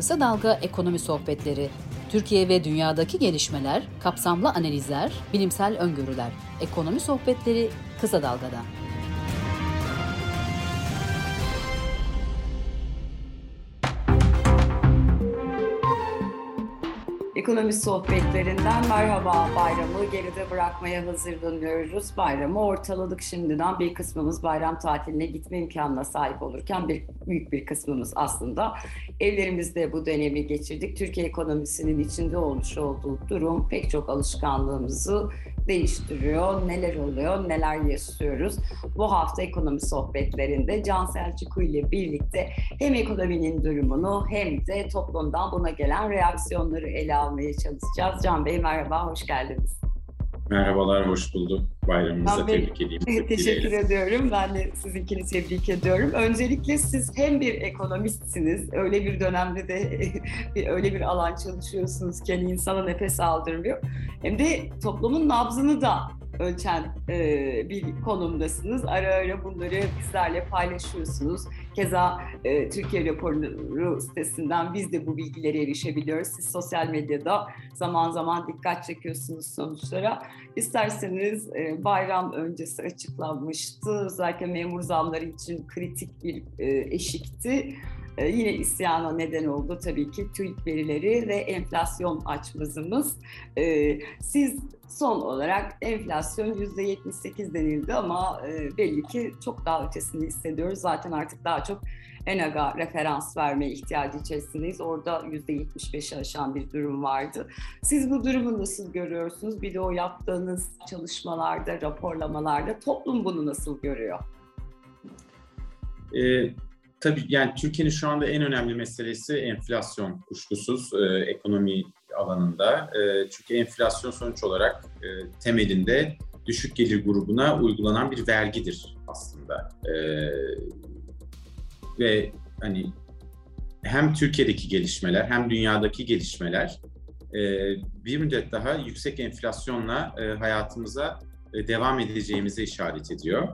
Kısa Dalga Ekonomi Sohbetleri. Türkiye ve dünyadaki gelişmeler, kapsamlı analizler, bilimsel öngörüler. Ekonomi Sohbetleri Kısa Dalga'da. Ekonomi sohbetlerinden merhaba bayramı geride bırakmaya hazırlanıyoruz. Bayramı ortaladık şimdiden bir kısmımız bayram tatiline gitme imkanına sahip olurken bir büyük bir kısmımız aslında evlerimizde bu dönemi geçirdik. Türkiye ekonomisinin içinde olmuş olduğu durum pek çok alışkanlığımızı değiştiriyor. Neler oluyor, neler yaşıyoruz. Bu hafta ekonomi sohbetlerinde Can Selçuklu ile birlikte hem ekonominin durumunu hem de toplumdan buna gelen reaksiyonları ele almaya çalışacağız. Can Bey merhaba, hoş geldiniz. Merhabalar, hoş bulduk. Bayramınızı tebrik edeyim. Teşekkür ediyorum. Ben de sizinkini tebrik ediyorum. Öncelikle siz hem bir ekonomistsiniz, öyle bir dönemde de öyle bir alan çalışıyorsunuz ki hani insana nefes aldırmıyor. Hem de toplumun nabzını da ölçen e, bir konumdasınız. Ara ara bunları bizlerle paylaşıyorsunuz. Keza e, Türkiye raporu sitesinden biz de bu bilgilere erişebiliyoruz. Siz sosyal medyada zaman zaman dikkat çekiyorsunuz sonuçlara. İsterseniz e, bayram öncesi açıklanmıştı. Özellikle memur zamları için kritik bir e, eşikti. Ee, yine isyana neden oldu tabii ki TÜİK verileri ve enflasyon açmazımız. Ee, siz son olarak enflasyon %78 denildi ama e, belli ki çok daha ötesini hissediyoruz. Zaten artık daha çok ENAG'a referans verme ihtiyacı içerisindeyiz. Orada %75'i aşan bir durum vardı. Siz bu durumu nasıl görüyorsunuz? Bir de o yaptığınız çalışmalarda, raporlamalarda toplum bunu nasıl görüyor? Ee, Tabii yani Türkiye'nin şu anda en önemli meselesi enflasyon kuşkusuz e, ekonomi alanında. E, çünkü enflasyon sonuç olarak e, temelinde düşük gelir grubuna uygulanan bir vergidir aslında. E, ve hani hem Türkiye'deki gelişmeler hem dünyadaki gelişmeler e, bir müddet daha yüksek enflasyonla e, hayatımıza e, devam edeceğimize işaret ediyor.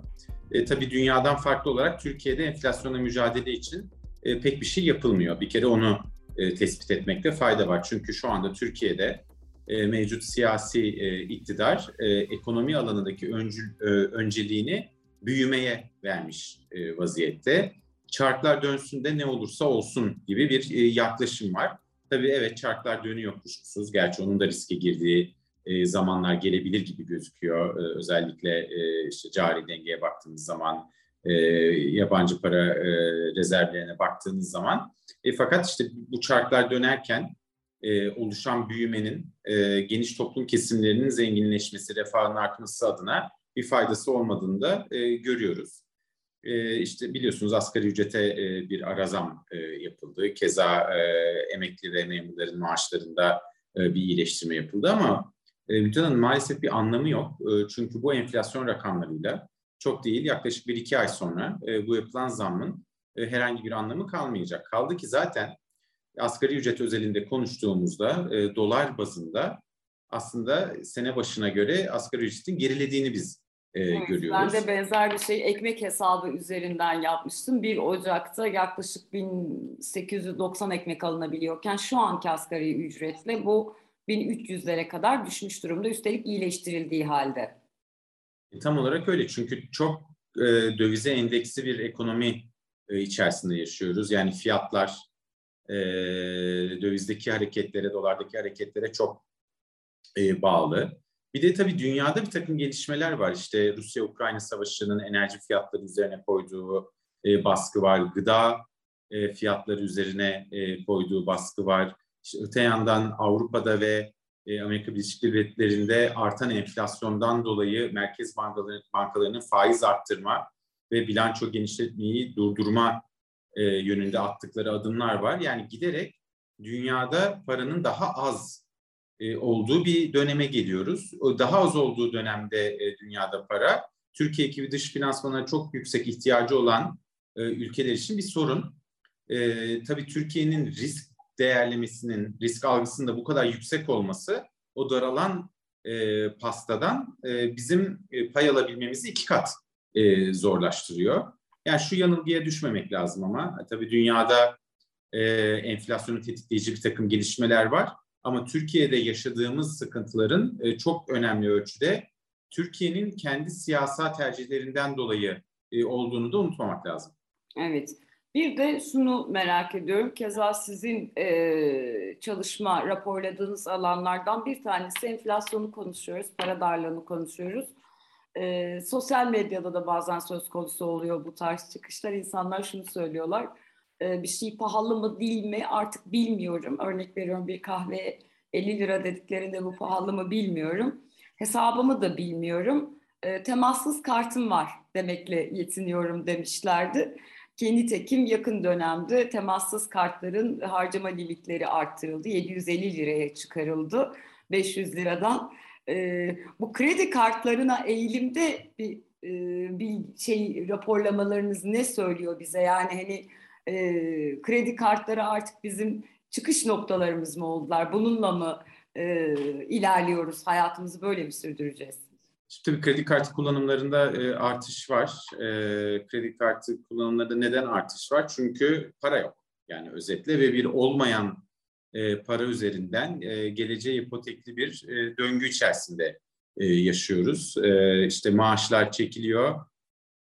E, tabii dünyadan farklı olarak Türkiye'de enflasyonla mücadele için e, pek bir şey yapılmıyor. Bir kere onu e, tespit etmekte fayda var. Çünkü şu anda Türkiye'de e, mevcut siyasi e, iktidar e, ekonomi alanındaki öncül, e, önceliğini büyümeye vermiş e, vaziyette. Çarklar dönsün de ne olursa olsun gibi bir e, yaklaşım var. Tabii evet çarklar dönüyor kuşkusuz. Gerçi onun da riske girdiği e, zamanlar gelebilir gibi gözüküyor. E, özellikle e, işte cari dengeye baktığımız zaman, yabancı para rezervlerine baktığınız zaman. E, fakat işte bu çarklar dönerken oluşan büyümenin geniş toplum kesimlerinin zenginleşmesi, refahın artması adına bir faydası olmadığını da görüyoruz. E, işte biliyorsunuz asgari ücrete bir arazam yapıldı. Keza emekli ve memurların maaşlarında bir iyileştirme yapıldı ama e, Müjdat maalesef bir anlamı yok. E, çünkü bu enflasyon rakamlarıyla çok değil yaklaşık bir iki ay sonra e, bu yapılan zammın e, herhangi bir anlamı kalmayacak. Kaldı ki zaten asgari ücret özelinde konuştuğumuzda e, dolar bazında aslında sene başına göre asgari ücretin gerilediğini biz e, evet, görüyoruz. Ben de benzer bir şey ekmek hesabı üzerinden yapmıştım. 1 Ocak'ta yaklaşık 1890 ekmek alınabiliyorken şu anki asgari ücretle bu 1300'lere kadar düşmüş durumda. Üstelik iyileştirildiği halde. E, tam olarak öyle çünkü çok e, dövize endeksi bir ekonomi e, içerisinde yaşıyoruz. Yani fiyatlar e, dövizdeki hareketlere, dolardaki hareketlere çok e, bağlı. Bir de tabii dünyada bir takım gelişmeler var. İşte Rusya-Ukrayna savaşının enerji fiyatları üzerine koyduğu e, baskı var. Gıda e, fiyatları üzerine e, koyduğu baskı var. İşte öte yandan Avrupa'da ve e, Amerika Birleşik Devletleri'nde artan enflasyondan dolayı merkez bankaları, bankalarının faiz arttırma ve bilanço genişletmeyi durdurma e, yönünde attıkları adımlar var. Yani giderek dünyada paranın daha az e, olduğu bir döneme geliyoruz. O daha az olduğu dönemde e, dünyada para, Türkiye gibi dış finansmana çok yüksek ihtiyacı olan e, ülkeler için bir sorun. E, tabii Türkiye'nin risk değerlemesinin, risk algısının da bu kadar yüksek olması o daralan e, pastadan e, bizim e, pay alabilmemizi iki kat e, zorlaştırıyor. Yani şu yanılgıya düşmemek lazım ama tabii dünyada e, enflasyonu tetikleyici bir takım gelişmeler var. Ama Türkiye'de yaşadığımız sıkıntıların e, çok önemli ölçüde Türkiye'nin kendi siyasal tercihlerinden dolayı e, olduğunu da unutmamak lazım. Evet. Bir de şunu merak ediyorum. Keza sizin e, çalışma, raporladığınız alanlardan bir tanesi enflasyonu konuşuyoruz, para darlığını konuşuyoruz. E, sosyal medyada da bazen söz konusu oluyor bu tarz çıkışlar. İnsanlar şunu söylüyorlar. E, bir şey pahalı mı değil mi artık bilmiyorum. Örnek veriyorum bir kahve 50 lira dediklerinde bu pahalı mı bilmiyorum. Hesabımı da bilmiyorum. E, temassız kartım var demekle yetiniyorum demişlerdi. Kendi tekim yakın dönemde temassız kartların harcama limitleri arttırıldı. 750 liraya çıkarıldı 500 liradan. E, bu kredi kartlarına eğilimde bir, e, bir şey raporlamalarınız ne söylüyor bize? Yani hani e, kredi kartları artık bizim çıkış noktalarımız mı oldular? Bununla mı e, ilerliyoruz? Hayatımızı böyle mi sürdüreceğiz? Şimdi tabii kredi kartı kullanımlarında e, artış var. E, kredi kartı kullanımlarında neden artış var? Çünkü para yok. Yani özetle ve bir olmayan e, para üzerinden e, geleceğe ipotekli bir e, döngü içerisinde e, yaşıyoruz. E, işte maaşlar çekiliyor,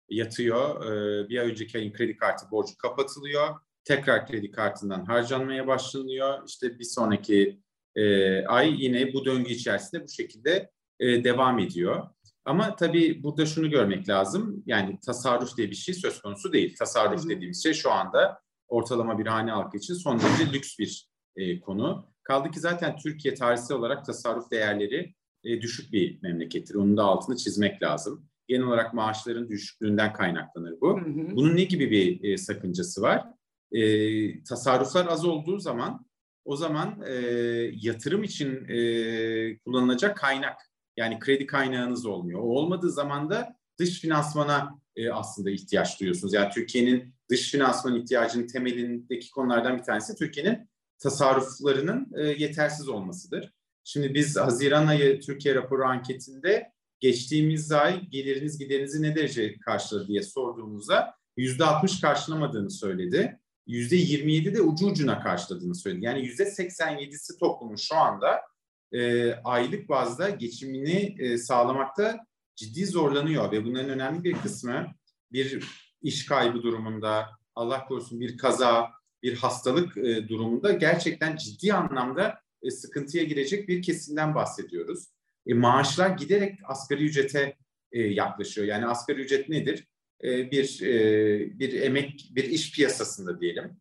yatıyor. E, bir ay önceki ayın kredi kartı borcu kapatılıyor. Tekrar kredi kartından harcanmaya başlanıyor. İşte bir sonraki e, ay yine bu döngü içerisinde bu şekilde e, devam ediyor. Ama tabii burada şunu görmek lazım. Yani tasarruf diye bir şey söz konusu değil. Tasarruf Hı-hı. dediğimiz şey şu anda ortalama bir hane halkı için son derece lüks bir e, konu. Kaldı ki zaten Türkiye tarihsel olarak tasarruf değerleri e, düşük bir memlekettir. Onun da altını çizmek lazım. Genel olarak maaşların düşüklüğünden kaynaklanır bu. Hı hı. Bunun ne gibi bir e, sakıncası var? E, tasarruflar az olduğu zaman o zaman e, yatırım için e, kullanılacak kaynak yani kredi kaynağınız olmuyor. O olmadığı zaman da dış finansmana e, aslında ihtiyaç duyuyorsunuz. Yani Türkiye'nin dış finansman ihtiyacının temelindeki konulardan bir tanesi Türkiye'nin tasarruflarının e, yetersiz olmasıdır. Şimdi biz Haziran ayı Türkiye raporu anketinde geçtiğimiz ay geliriniz giderinizi ne derece karşıladı diye sorduğumuzda yüzde 60 karşılamadığını söyledi. Yüzde 27 de ucu ucuna karşıladığını söyledi. Yani yüzde 87'si toplumun şu anda e, aylık bazda geçimini e, sağlamakta ciddi zorlanıyor ve bunların önemli bir kısmı bir iş kaybı durumunda, Allah korusun bir kaza, bir hastalık e, durumunda gerçekten ciddi anlamda e, sıkıntıya girecek bir kesimden bahsediyoruz. E, maaşlar giderek asgari ücrete e, yaklaşıyor. Yani asgari ücret nedir? E, bir e, bir emek, bir iş piyasasında diyelim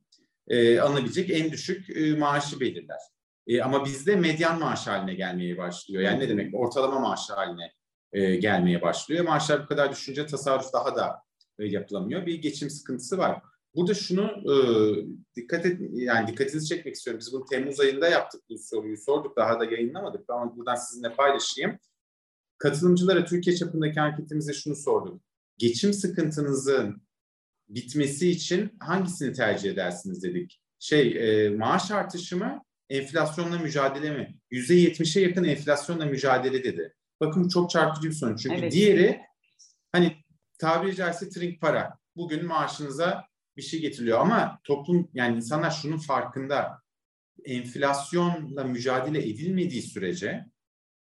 e, alınabilecek en düşük e, maaşı belirler. E, ama bizde medyan maaş haline gelmeye başlıyor. Yani ne demek? Ortalama maaş haline e, gelmeye başlıyor. Maaşlar bu kadar düşünce tasarruf daha da e, yapılamıyor. Bir geçim sıkıntısı var. Burada şunu e, dikkat et, yani dikkatinizi çekmek istiyorum. Biz bunu Temmuz ayında yaptık bu soruyu sorduk. Daha da yayınlamadık ama buradan sizinle paylaşayım. Katılımcılara Türkiye çapındaki anketimizde şunu sorduk. Geçim sıkıntınızın bitmesi için hangisini tercih edersiniz dedik. Şey e, maaş artışı mı enflasyonla mücadele mi? Yüzde yetmişe yakın enflasyonla mücadele dedi. Bakın çok çarpıcı bir sonuç. Çünkü evet. diğeri hani tabiri caizse trink para. Bugün maaşınıza bir şey getiriliyor ama toplum yani insanlar şunun farkında. Enflasyonla mücadele edilmediği sürece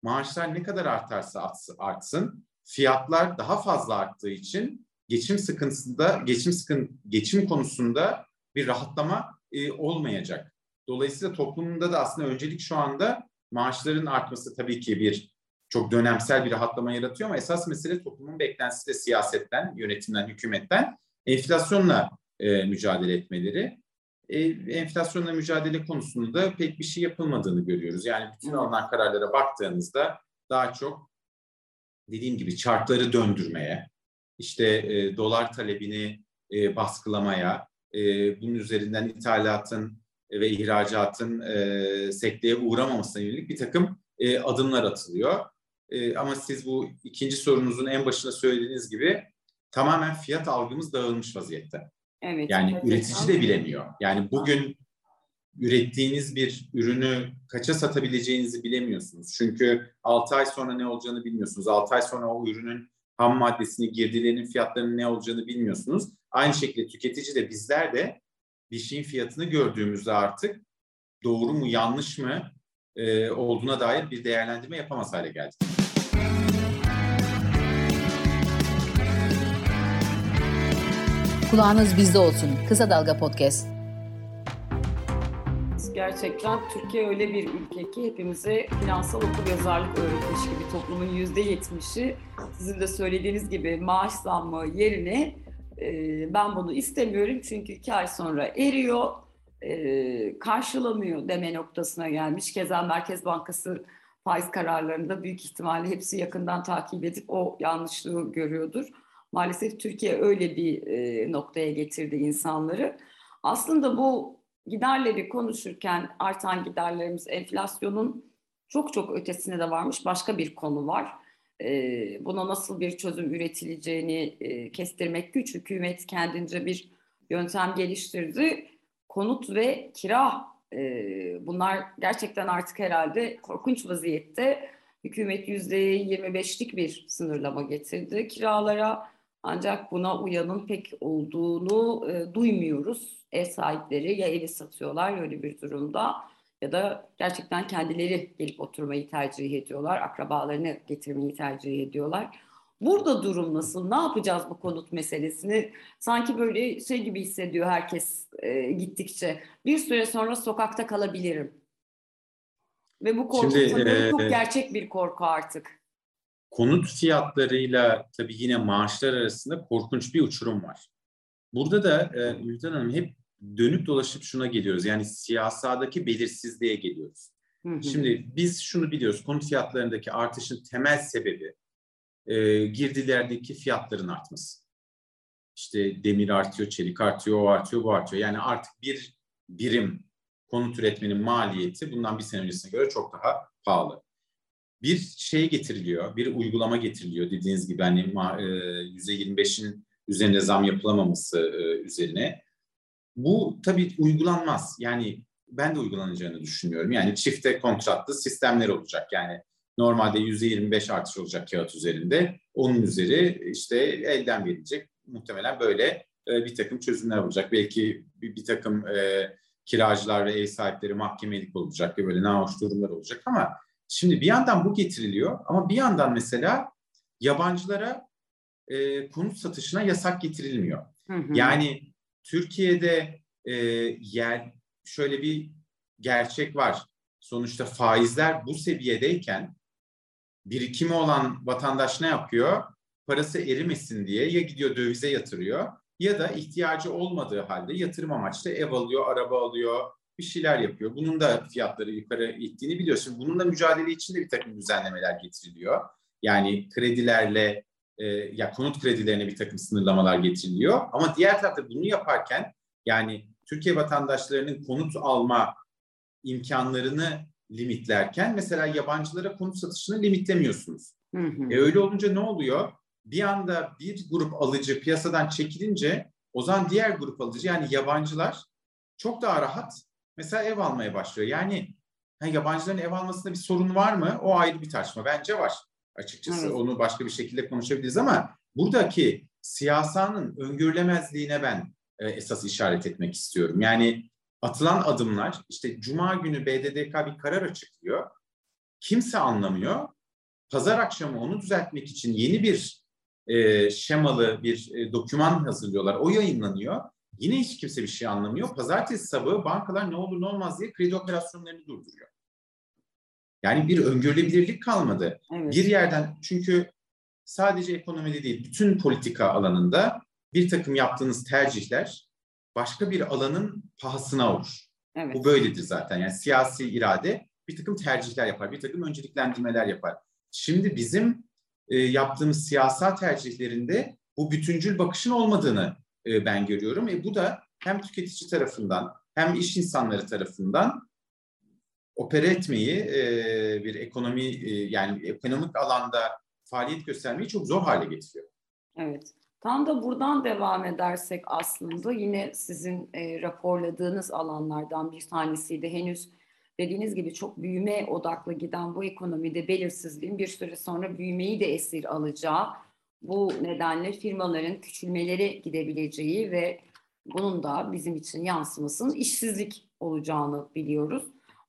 maaşlar ne kadar artarsa artsın fiyatlar daha fazla arttığı için geçim sıkıntısında geçim sıkın geçim konusunda bir rahatlama e, olmayacak. Dolayısıyla toplumunda da aslında öncelik şu anda maaşların artması tabii ki bir çok dönemsel bir rahatlama yaratıyor ama esas mesele toplumun beklentisi de siyasetten, yönetimden, hükümetten enflasyonla e, mücadele etmeleri. E, enflasyonla mücadele konusunda pek bir şey yapılmadığını görüyoruz. Yani bütün alınan kararlara baktığınızda daha çok dediğim gibi çarkları döndürmeye, işte e, dolar talebini e, baskılamaya, e, bunun üzerinden ithalatın ve ihracatın e, sekteye uğramamasına yönelik bir takım e, adımlar atılıyor. E, ama siz bu ikinci sorunuzun en başında söylediğiniz gibi tamamen fiyat algımız dağılmış vaziyette. Evet. Yani evet, üretici de bilemiyor. Yani bugün ürettiğiniz bir ürünü kaça satabileceğinizi bilemiyorsunuz. Çünkü 6 ay sonra ne olacağını bilmiyorsunuz. 6 ay sonra o ürünün ham maddesini, girdilerinin fiyatlarının ne olacağını bilmiyorsunuz. Aynı şekilde tüketici de bizler de bir şeyin fiyatını gördüğümüzde artık doğru mu yanlış mı e, olduğuna dair bir değerlendirme yapamaz hale geldik. Kulağınız bizde olsun. Kısa Dalga Podcast. Gerçekten Türkiye öyle bir ülke ki hepimize finansal okul yazarlık öğretmiş gibi toplumun yüzde yetmişi sizin de söylediğiniz gibi maaş zammı yerine e, ben bunu istemiyorum çünkü iki ay sonra eriyor, e, karşılamıyor deme noktasına gelmiş. Keza Merkez Bankası faiz kararlarında büyük ihtimalle hepsi yakından takip edip o yanlışlığı görüyordur. Maalesef Türkiye öyle bir e, noktaya getirdi insanları. Aslında bu giderleri konuşurken artan giderlerimiz enflasyonun çok çok ötesine de varmış başka bir konu var. Buna nasıl bir çözüm üretileceğini kestirmek güç. Hükümet kendince bir yöntem geliştirdi. Konut ve kira bunlar gerçekten artık herhalde korkunç vaziyette. Hükümet yüzde 25'lik bir sınırlama getirdi kiralara. Ancak buna uyanın pek olduğunu e, duymuyoruz. Ev sahipleri ya evi satıyorlar öyle bir durumda ya da gerçekten kendileri gelip oturmayı tercih ediyorlar. Akrabalarını getirmeyi tercih ediyorlar. Burada durum nasıl? Ne yapacağız bu konut meselesini? Sanki böyle şey gibi hissediyor herkes e, gittikçe. Bir süre sonra sokakta kalabilirim. Ve bu korku Şimdi, e, çok gerçek bir korku artık konut fiyatlarıyla tabii yine maaşlar arasında korkunç bir uçurum var. Burada da e, Ültan Hanım hep dönüp dolaşıp şuna geliyoruz. Yani siyasadaki belirsizliğe geliyoruz. Hı hı. Şimdi biz şunu biliyoruz. Konut fiyatlarındaki artışın temel sebebi e, girdilerdeki fiyatların artması. İşte demir artıyor, çelik artıyor, o artıyor, bu artıyor. Yani artık bir birim konut üretmenin maliyeti bundan bir sene öncesine göre çok daha pahalı bir şey getiriliyor, bir uygulama getiriliyor dediğiniz gibi hani %25'in üzerinde zam yapılamaması üzerine. Bu tabii uygulanmaz. Yani ben de uygulanacağını düşünüyorum. Yani çifte kontratlı sistemler olacak. Yani normalde %25 artış olacak kağıt üzerinde. Onun üzeri işte elden verilecek. Muhtemelen böyle bir takım çözümler olacak. Belki bir, bir takım e, kiracılar ve ev sahipleri mahkemelik olacak ve böyle nahoş durumlar olacak ama Şimdi bir yandan bu getiriliyor ama bir yandan mesela yabancılara e, konut satışına yasak getirilmiyor. Hı hı. Yani Türkiye'de e, yer şöyle bir gerçek var. Sonuçta faizler bu seviyedeyken birikimi olan vatandaş ne yapıyor? Parası erimesin diye ya gidiyor dövize yatırıyor ya da ihtiyacı olmadığı halde yatırım amaçlı ev alıyor, araba alıyor, bir şeyler yapıyor. Bunun da fiyatları yukarı ittiğini biliyorsun. Bununla mücadele için de bir takım düzenlemeler getiriliyor. Yani kredilerle e, ya konut kredilerine bir takım sınırlamalar getiriliyor. Ama diğer tarafta bunu yaparken yani Türkiye vatandaşlarının konut alma imkanlarını limitlerken mesela yabancılara konut satışını limitlemiyorsunuz. Hı hı. E öyle olunca ne oluyor? Bir anda bir grup alıcı piyasadan çekilince o zaman diğer grup alıcı yani yabancılar çok daha rahat mesela ev almaya başlıyor. Yani ha, yabancıların ev almasında bir sorun var mı? O ayrı bir tartışma. Bence var açıkçası. Evet. Onu başka bir şekilde konuşabiliriz ama buradaki siyasanın öngörülemezliğine ben e, esas işaret etmek istiyorum. Yani atılan adımlar işte Cuma günü BDDK bir karar açıklıyor. Kimse anlamıyor. Pazar akşamı onu düzeltmek için yeni bir e, şemalı bir e, doküman hazırlıyorlar. O yayınlanıyor. Yine hiç kimse bir şey anlamıyor. Pazartesi sabahı bankalar ne olur ne olmaz diye kredi operasyonlarını durduruyor. Yani bir öngörülebilirlik kalmadı. Evet. Bir yerden çünkü sadece ekonomide değil bütün politika alanında bir takım yaptığınız tercihler başka bir alanın pahasına olur. Evet. Bu böyledir zaten. Yani siyasi irade bir takım tercihler yapar, bir takım önceliklendirmeler yapar. Şimdi bizim e, yaptığımız siyasal tercihlerinde bu bütüncül bakışın olmadığını e, ben görüyorum. E, bu da hem tüketici tarafından hem iş insanları tarafından opere etmeyi e, bir ekonomi e, yani ekonomik alanda faaliyet göstermeyi çok zor hale getiriyor. Evet. Tam da buradan devam edersek aslında yine sizin e, raporladığınız alanlardan bir tanesiydi. Henüz dediğiniz gibi çok büyüme odaklı giden bu ekonomide belirsizliğin bir süre sonra büyümeyi de esir alacağı bu nedenle firmaların küçülmeleri gidebileceği ve bunun da bizim için yansımasının işsizlik olacağını biliyoruz.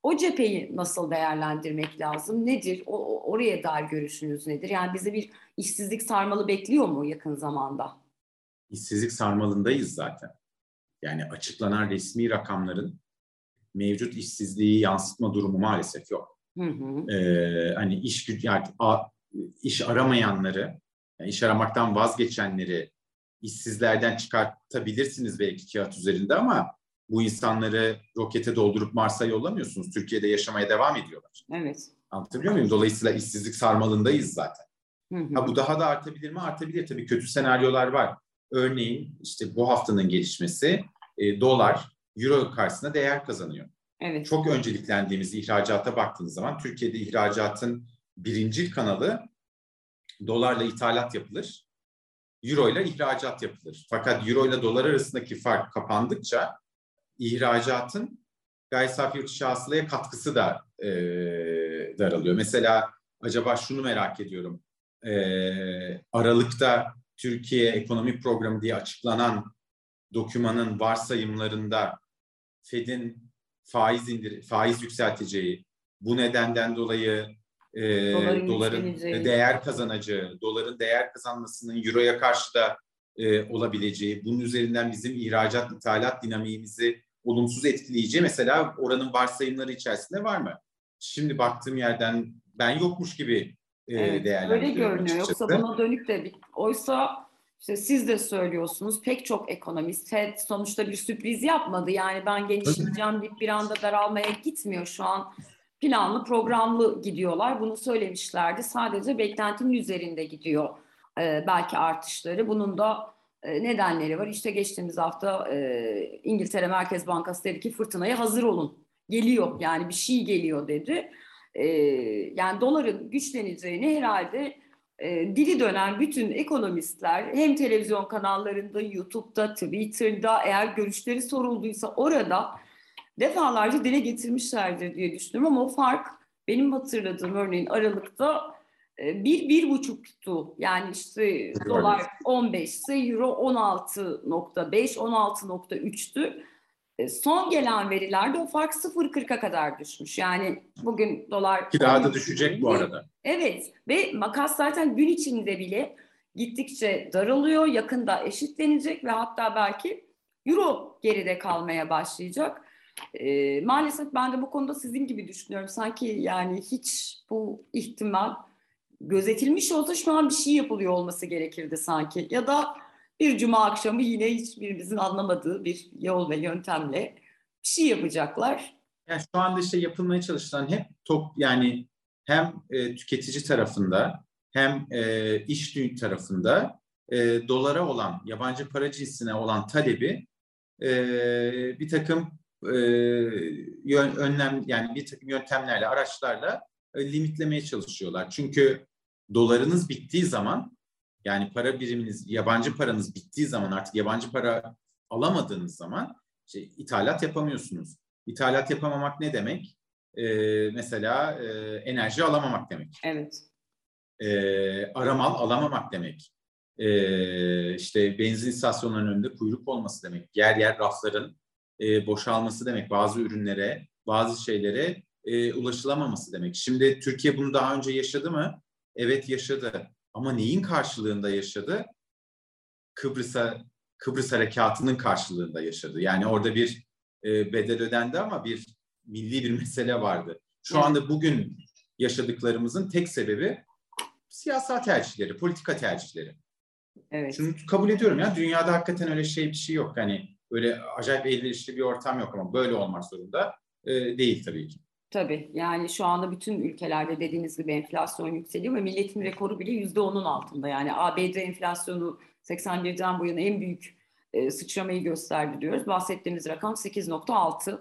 O cepheyi nasıl değerlendirmek lazım? Nedir? O, oraya dair görüşünüz nedir? Yani bize bir işsizlik sarmalı bekliyor mu yakın zamanda? İşsizlik sarmalındayız zaten. Yani açıklanan resmi rakamların mevcut işsizliği yansıtma durumu maalesef yok. Hı hı. Ee, hani iş güç yani a, iş aramayanları, yani iş aramaktan vazgeçenleri işsizlerden çıkartabilirsiniz belki kağıt üzerinde ama bu insanları rokete doldurup Mars'a yollamıyorsunuz. Türkiye'de yaşamaya devam ediyorlar. Evet. Anlatabiliyor muyum? Dolayısıyla işsizlik sarmalındayız zaten. Hı hı. Ha, bu daha da artabilir mi? Artabilir. Tabii kötü senaryolar var. Örneğin işte bu haftanın gelişmesi e, dolar euro karşısında değer kazanıyor. Evet. Çok önceliklendiğimiz ihracata baktığınız zaman Türkiye'de ihracatın birincil kanalı dolarla ithalat yapılır. Euro ile ihracat yapılır. Fakat euro ile dolar arasındaki fark kapandıkça ihracatın gayri safi yurt dışı hasılaya katkısı da e, daralıyor. Mesela acaba şunu merak ediyorum. E, Aralık'ta Türkiye Ekonomi Programı diye açıklanan dokümanın varsayımlarında Fed'in faiz indir faiz yükselteceği, bu nedenden dolayı e, doların, doların değer kazanacağı, doların değer kazanmasının euroya karşı da e, olabileceği, bunun üzerinden bizim ihracat ithalat dinamiğimizi olumsuz etkileyeceği mesela oranın varsayımları içerisinde var mı? Şimdi baktığım yerden ben yokmuş gibi e, evet, değerlendiriyorum. Öyle görünüyor. Açıkçası. Yoksa buna dönük de bir, oysa işte siz de söylüyorsunuz pek çok ekonomist FED sonuçta bir sürpriz yapmadı. Yani ben genişleyeceğim deyip bir anda daralmaya gitmiyor şu an. Planlı programlı gidiyorlar. Bunu söylemişlerdi. Sadece beklentinin üzerinde gidiyor ee, belki artışları. Bunun da e, nedenleri var. İşte geçtiğimiz hafta e, İngiltere Merkez Bankası dedi ki fırtınaya hazır olun. Geliyor yani bir şey geliyor dedi. E, yani doların güçleneceğini herhalde e, dili dönen bütün ekonomistler hem televizyon kanallarında, YouTube'da, Twitter'da eğer görüşleri sorulduysa orada defalarca dile getirmişlerdir diye düşünüyorum ama o fark benim hatırladığım örneğin Aralık'ta e, bir, bir buçuktu. Yani işte dolar 15 ise euro 16.5, 16.3'tü. E, son gelen verilerde o fark 0.40'a kadar düşmüş. Yani bugün dolar... Ki daha da düşecek bu arada. Evet ve makas zaten gün içinde bile gittikçe daralıyor. Yakında eşitlenecek ve hatta belki euro geride kalmaya başlayacak. E, maalesef ben de bu konuda sizin gibi düşünüyorum. Sanki yani hiç bu ihtimal gözetilmiş olsa şu an bir şey yapılıyor olması gerekirdi sanki. Ya da bir cuma akşamı yine hiçbirimizin anlamadığı bir yol ve yöntemle bir şey yapacaklar. Yani şu anda işte yapılmaya çalışılan hep top yani hem e, tüketici tarafında hem e, iş tarafında e, dolara olan yabancı para cinsine olan talebi e, bir takım e, yön, önlem yani bir takım yöntemlerle araçlarla limitlemeye çalışıyorlar. Çünkü dolarınız bittiği zaman yani para biriminiz, yabancı paranız bittiği zaman artık yabancı para alamadığınız zaman işte ithalat yapamıyorsunuz. İthalat yapamamak ne demek? Ee, mesela e, enerji alamamak demek. Evet. Ee, aramal alamamak demek. Ee, işte benzin istasyonlarının önünde kuyruk olması demek. Yer yer rafların e, boşalması demek. Bazı ürünlere, bazı şeylere e, ulaşılamaması demek. Şimdi Türkiye bunu daha önce yaşadı mı? Evet yaşadı. Ama neyin karşılığında yaşadı? Kıbrıs'a Kıbrıs harekatının karşılığında yaşadı. Yani orada bir e, bedel ödendi ama bir milli bir mesele vardı. Şu anda bugün yaşadıklarımızın tek sebebi siyasal tercihleri, politika tercihleri. Evet. Şunu kabul ediyorum ya dünyada hakikaten öyle şey bir şey yok. Hani öyle acayip elverişli bir ortam yok ama böyle olmak zorunda e, değil tabii ki. Tabii yani şu anda bütün ülkelerde dediğiniz gibi enflasyon yükseliyor ve milletin rekoru bile yüzde onun altında. Yani ABD enflasyonu 81'den bu yana en büyük e, sıçramayı gösterdi diyoruz. Bahsettiğimiz rakam 8.6.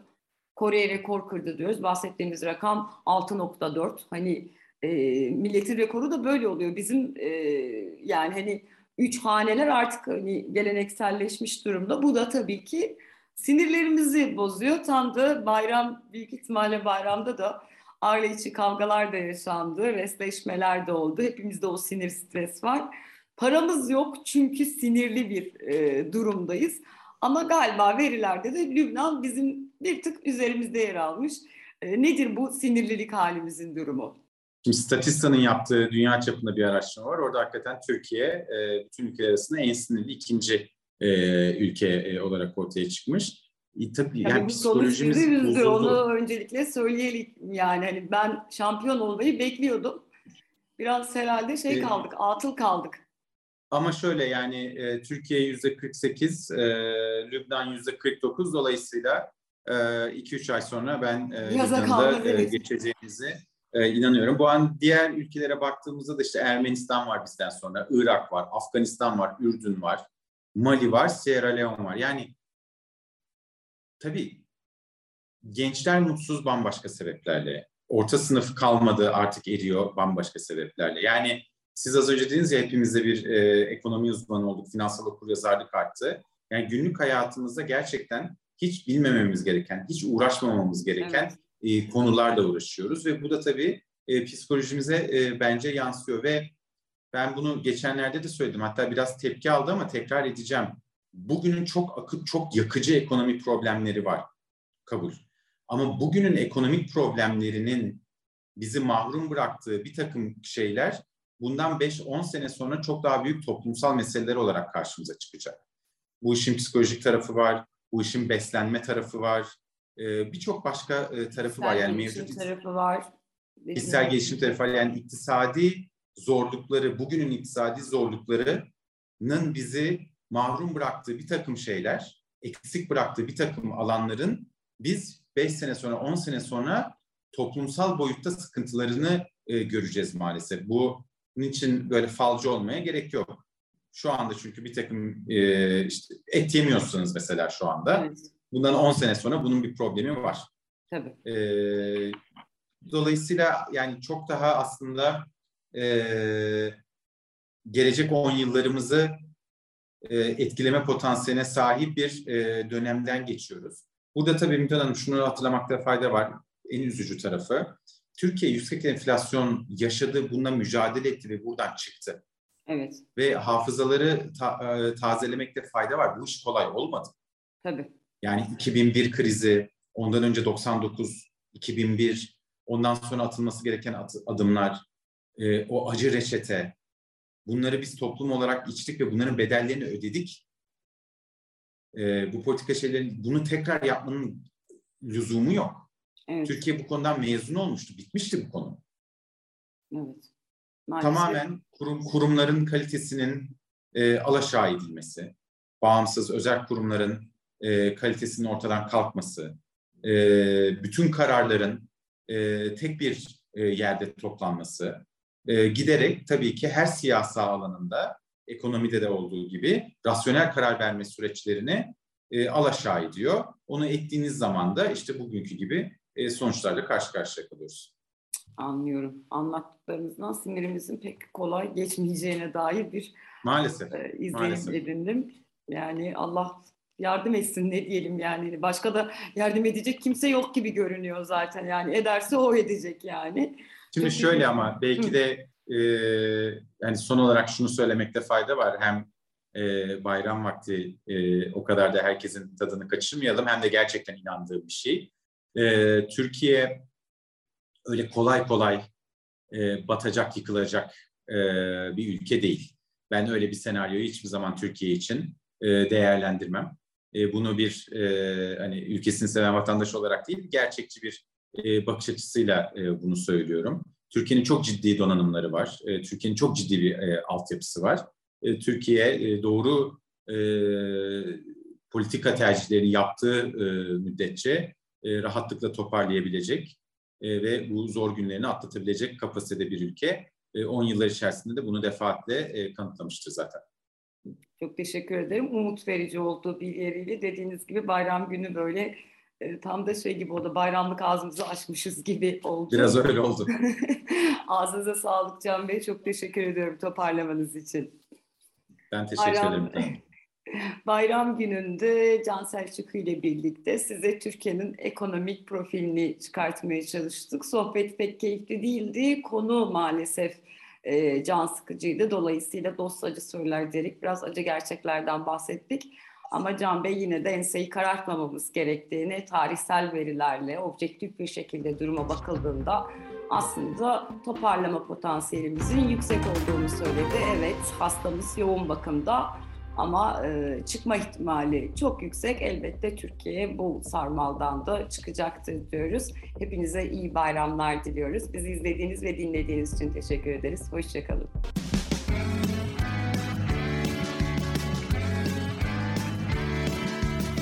Kore rekor kırdı diyoruz. Bahsettiğimiz rakam 6.4. Hani e, milletin rekoru da böyle oluyor. Bizim e, yani hani üç haneler artık hani gelenekselleşmiş durumda. Bu da tabii ki sinirlerimizi bozuyor. Tam da bayram büyük ihtimalle bayramda da aile içi kavgalar da yaşandı, resleşmeler de oldu. Hepimizde o sinir stres var. Paramız yok çünkü sinirli bir e, durumdayız. Ama galiba verilerde de Lübnan bizim bir tık üzerimizde yer almış. E, nedir bu sinirlilik halimizin durumu? Şimdi Statista'nın yaptığı dünya çapında bir araştırma var. Orada hakikaten Türkiye e, bütün ülkeler arasında en sinirli ikinci e, ülke e, olarak ortaya çıkmış. E, tabii, yani bu psikolojimiz üzdü. Onu öncelikle söyleyelim. Yani hani ben şampiyon olmayı bekliyordum. Biraz herhalde şey kaldık, atıl kaldık. Ama şöyle yani e, Türkiye yüzde 48, e, Lübnan yüzde 49 dolayısıyla 2-3 e, ay sonra ben e, Lübnan'da e, geçeceğimizi e, inanıyorum. Bu an diğer ülkelere baktığımızda da işte Ermenistan var bizden sonra, Irak var, Afganistan var, Ürdün var, Mali var, Sierra Leone var. Yani tabii gençler mutsuz bambaşka sebeplerle. Orta sınıf kalmadı artık eriyor bambaşka sebeplerle. Yani siz az önce dediniz ya hepimizde bir e, ekonomi uzmanı olduk, finansal okuryazarlık arttı. Yani günlük hayatımızda gerçekten hiç bilmememiz gereken, hiç uğraşmamamız gereken evet. e, konularla uğraşıyoruz ve bu da tabii e, psikolojimize e, bence yansıyor ve ben bunu geçenlerde de söyledim. Hatta biraz tepki aldı ama tekrar edeceğim. Bugünün çok akıp çok yakıcı ekonomi problemleri var. Kabul. Ama bugünün ekonomik problemlerinin bizi mahrum bıraktığı bir takım şeyler bundan 5-10 sene sonra çok daha büyük toplumsal meseleler olarak karşımıza çıkacak. Bu işin psikolojik tarafı var, bu işin beslenme tarafı var, e, birçok başka e, tarafı var. Yani mevcut tarafı var. Kişisel gelişim tarafı var. Yani iktisadi zorlukları, bugünün iktisadi zorluklarının bizi mahrum bıraktığı bir takım şeyler, eksik bıraktığı bir takım alanların biz 5 sene sonra, 10 sene sonra toplumsal boyutta sıkıntılarını e, göreceğiz maalesef. Bu bunun için böyle falcı olmaya gerek yok. Şu anda çünkü bir takım e, işte et yemiyorsunuz mesela şu anda. Evet. Bundan 10 sene sonra bunun bir problemi var. Tabii. E, dolayısıyla yani çok daha aslında e, gelecek 10 yıllarımızı e, etkileme potansiyeline sahip bir e, dönemden geçiyoruz. Burada tabii Ümit Hanım şunu hatırlamakta fayda var. En üzücü tarafı. Türkiye yüksek enflasyon yaşadı, bununla mücadele etti ve buradan çıktı. Evet. Ve hafızaları ta, e, tazelemekte fayda var. Bu iş kolay olmadı. Tabii. Yani 2001 krizi, ondan önce 99, 2001, ondan sonra atılması gereken at, adımlar, e, o acı reçete, bunları biz toplum olarak içtik ve bunların bedellerini ödedik. E, bu politika şeylerin, bunu tekrar yapmanın lüzumu yok. Evet. Türkiye bu konudan mezun olmuştu. Bitmişti bu konu. Evet. Maalesef. Tamamen kurum, kurumların kalitesinin e, alaşağı edilmesi, bağımsız özel kurumların e, kalitesinin ortadan kalkması, e, bütün kararların e, tek bir e, yerde toplanması, e, giderek tabii ki her siyasal alanında, ekonomide de olduğu gibi rasyonel karar verme süreçlerini e, alaşağı ediyor. Onu ettiğiniz zaman da işte bugünkü gibi e, sonuçlarla karşı karşıya kalıyoruz. Anlıyorum. Anlattıklarınızdan sinirimizin pek kolay geçmeyeceğine dair bir maalesef e, izlenim maalesef. edindim. Yani Allah yardım etsin ne diyelim yani başka da yardım edecek kimse yok gibi görünüyor zaten yani ederse o edecek yani. Şimdi Çok şöyle iyi. ama belki de e, yani son olarak şunu söylemekte fayda var hem e, bayram vakti e, o kadar da herkesin tadını kaçırmayalım hem de gerçekten inandığım bir şey e, Türkiye öyle kolay kolay e, batacak, yıkılacak e, bir ülke değil. Ben öyle bir senaryoyu hiçbir zaman Türkiye için e, değerlendirmem. E, bunu bir e, hani ülkesini seven vatandaş olarak değil, gerçekçi bir e, bakış açısıyla e, bunu söylüyorum. Türkiye'nin çok ciddi donanımları var. E, Türkiye'nin çok ciddi bir e, altyapısı var. Türkiye doğru politika tercihleri yaptığı müddetçe rahatlıkla toparlayabilecek ve bu zor günlerini atlatabilecek kapasitede bir ülke. 10 e, yıllar içerisinde de bunu defaatle kanıtlamıştır zaten. Çok teşekkür ederim. Umut verici olduğu bir yeriyle dediğiniz gibi bayram günü böyle tam da şey gibi oldu. Bayramlık ağzımızı açmışız gibi oldu. Biraz öyle oldu. Ağzınıza sağlık Can Bey. Çok teşekkür ediyorum toparlamanız için. Ben teşekkür Bayram... ederim. Bayram gününde Can Selçuk ile birlikte size Türkiye'nin ekonomik profilini çıkartmaya çalıştık. Sohbet pek keyifli değildi. Konu maalesef e, can sıkıcıydı. Dolayısıyla dost acı sorular dedik. Biraz acı gerçeklerden bahsettik. Ama Can Bey yine de enseyi karartmamamız gerektiğini tarihsel verilerle objektif bir şekilde duruma bakıldığında aslında toparlama potansiyelimizin yüksek olduğunu söyledi. Evet hastamız yoğun bakımda ama e, çıkma ihtimali çok yüksek. Elbette Türkiye bu sarmaldan da çıkacaktır diyoruz. Hepinize iyi bayramlar diliyoruz. Bizi izlediğiniz ve dinlediğiniz için teşekkür ederiz. Hoşçakalın.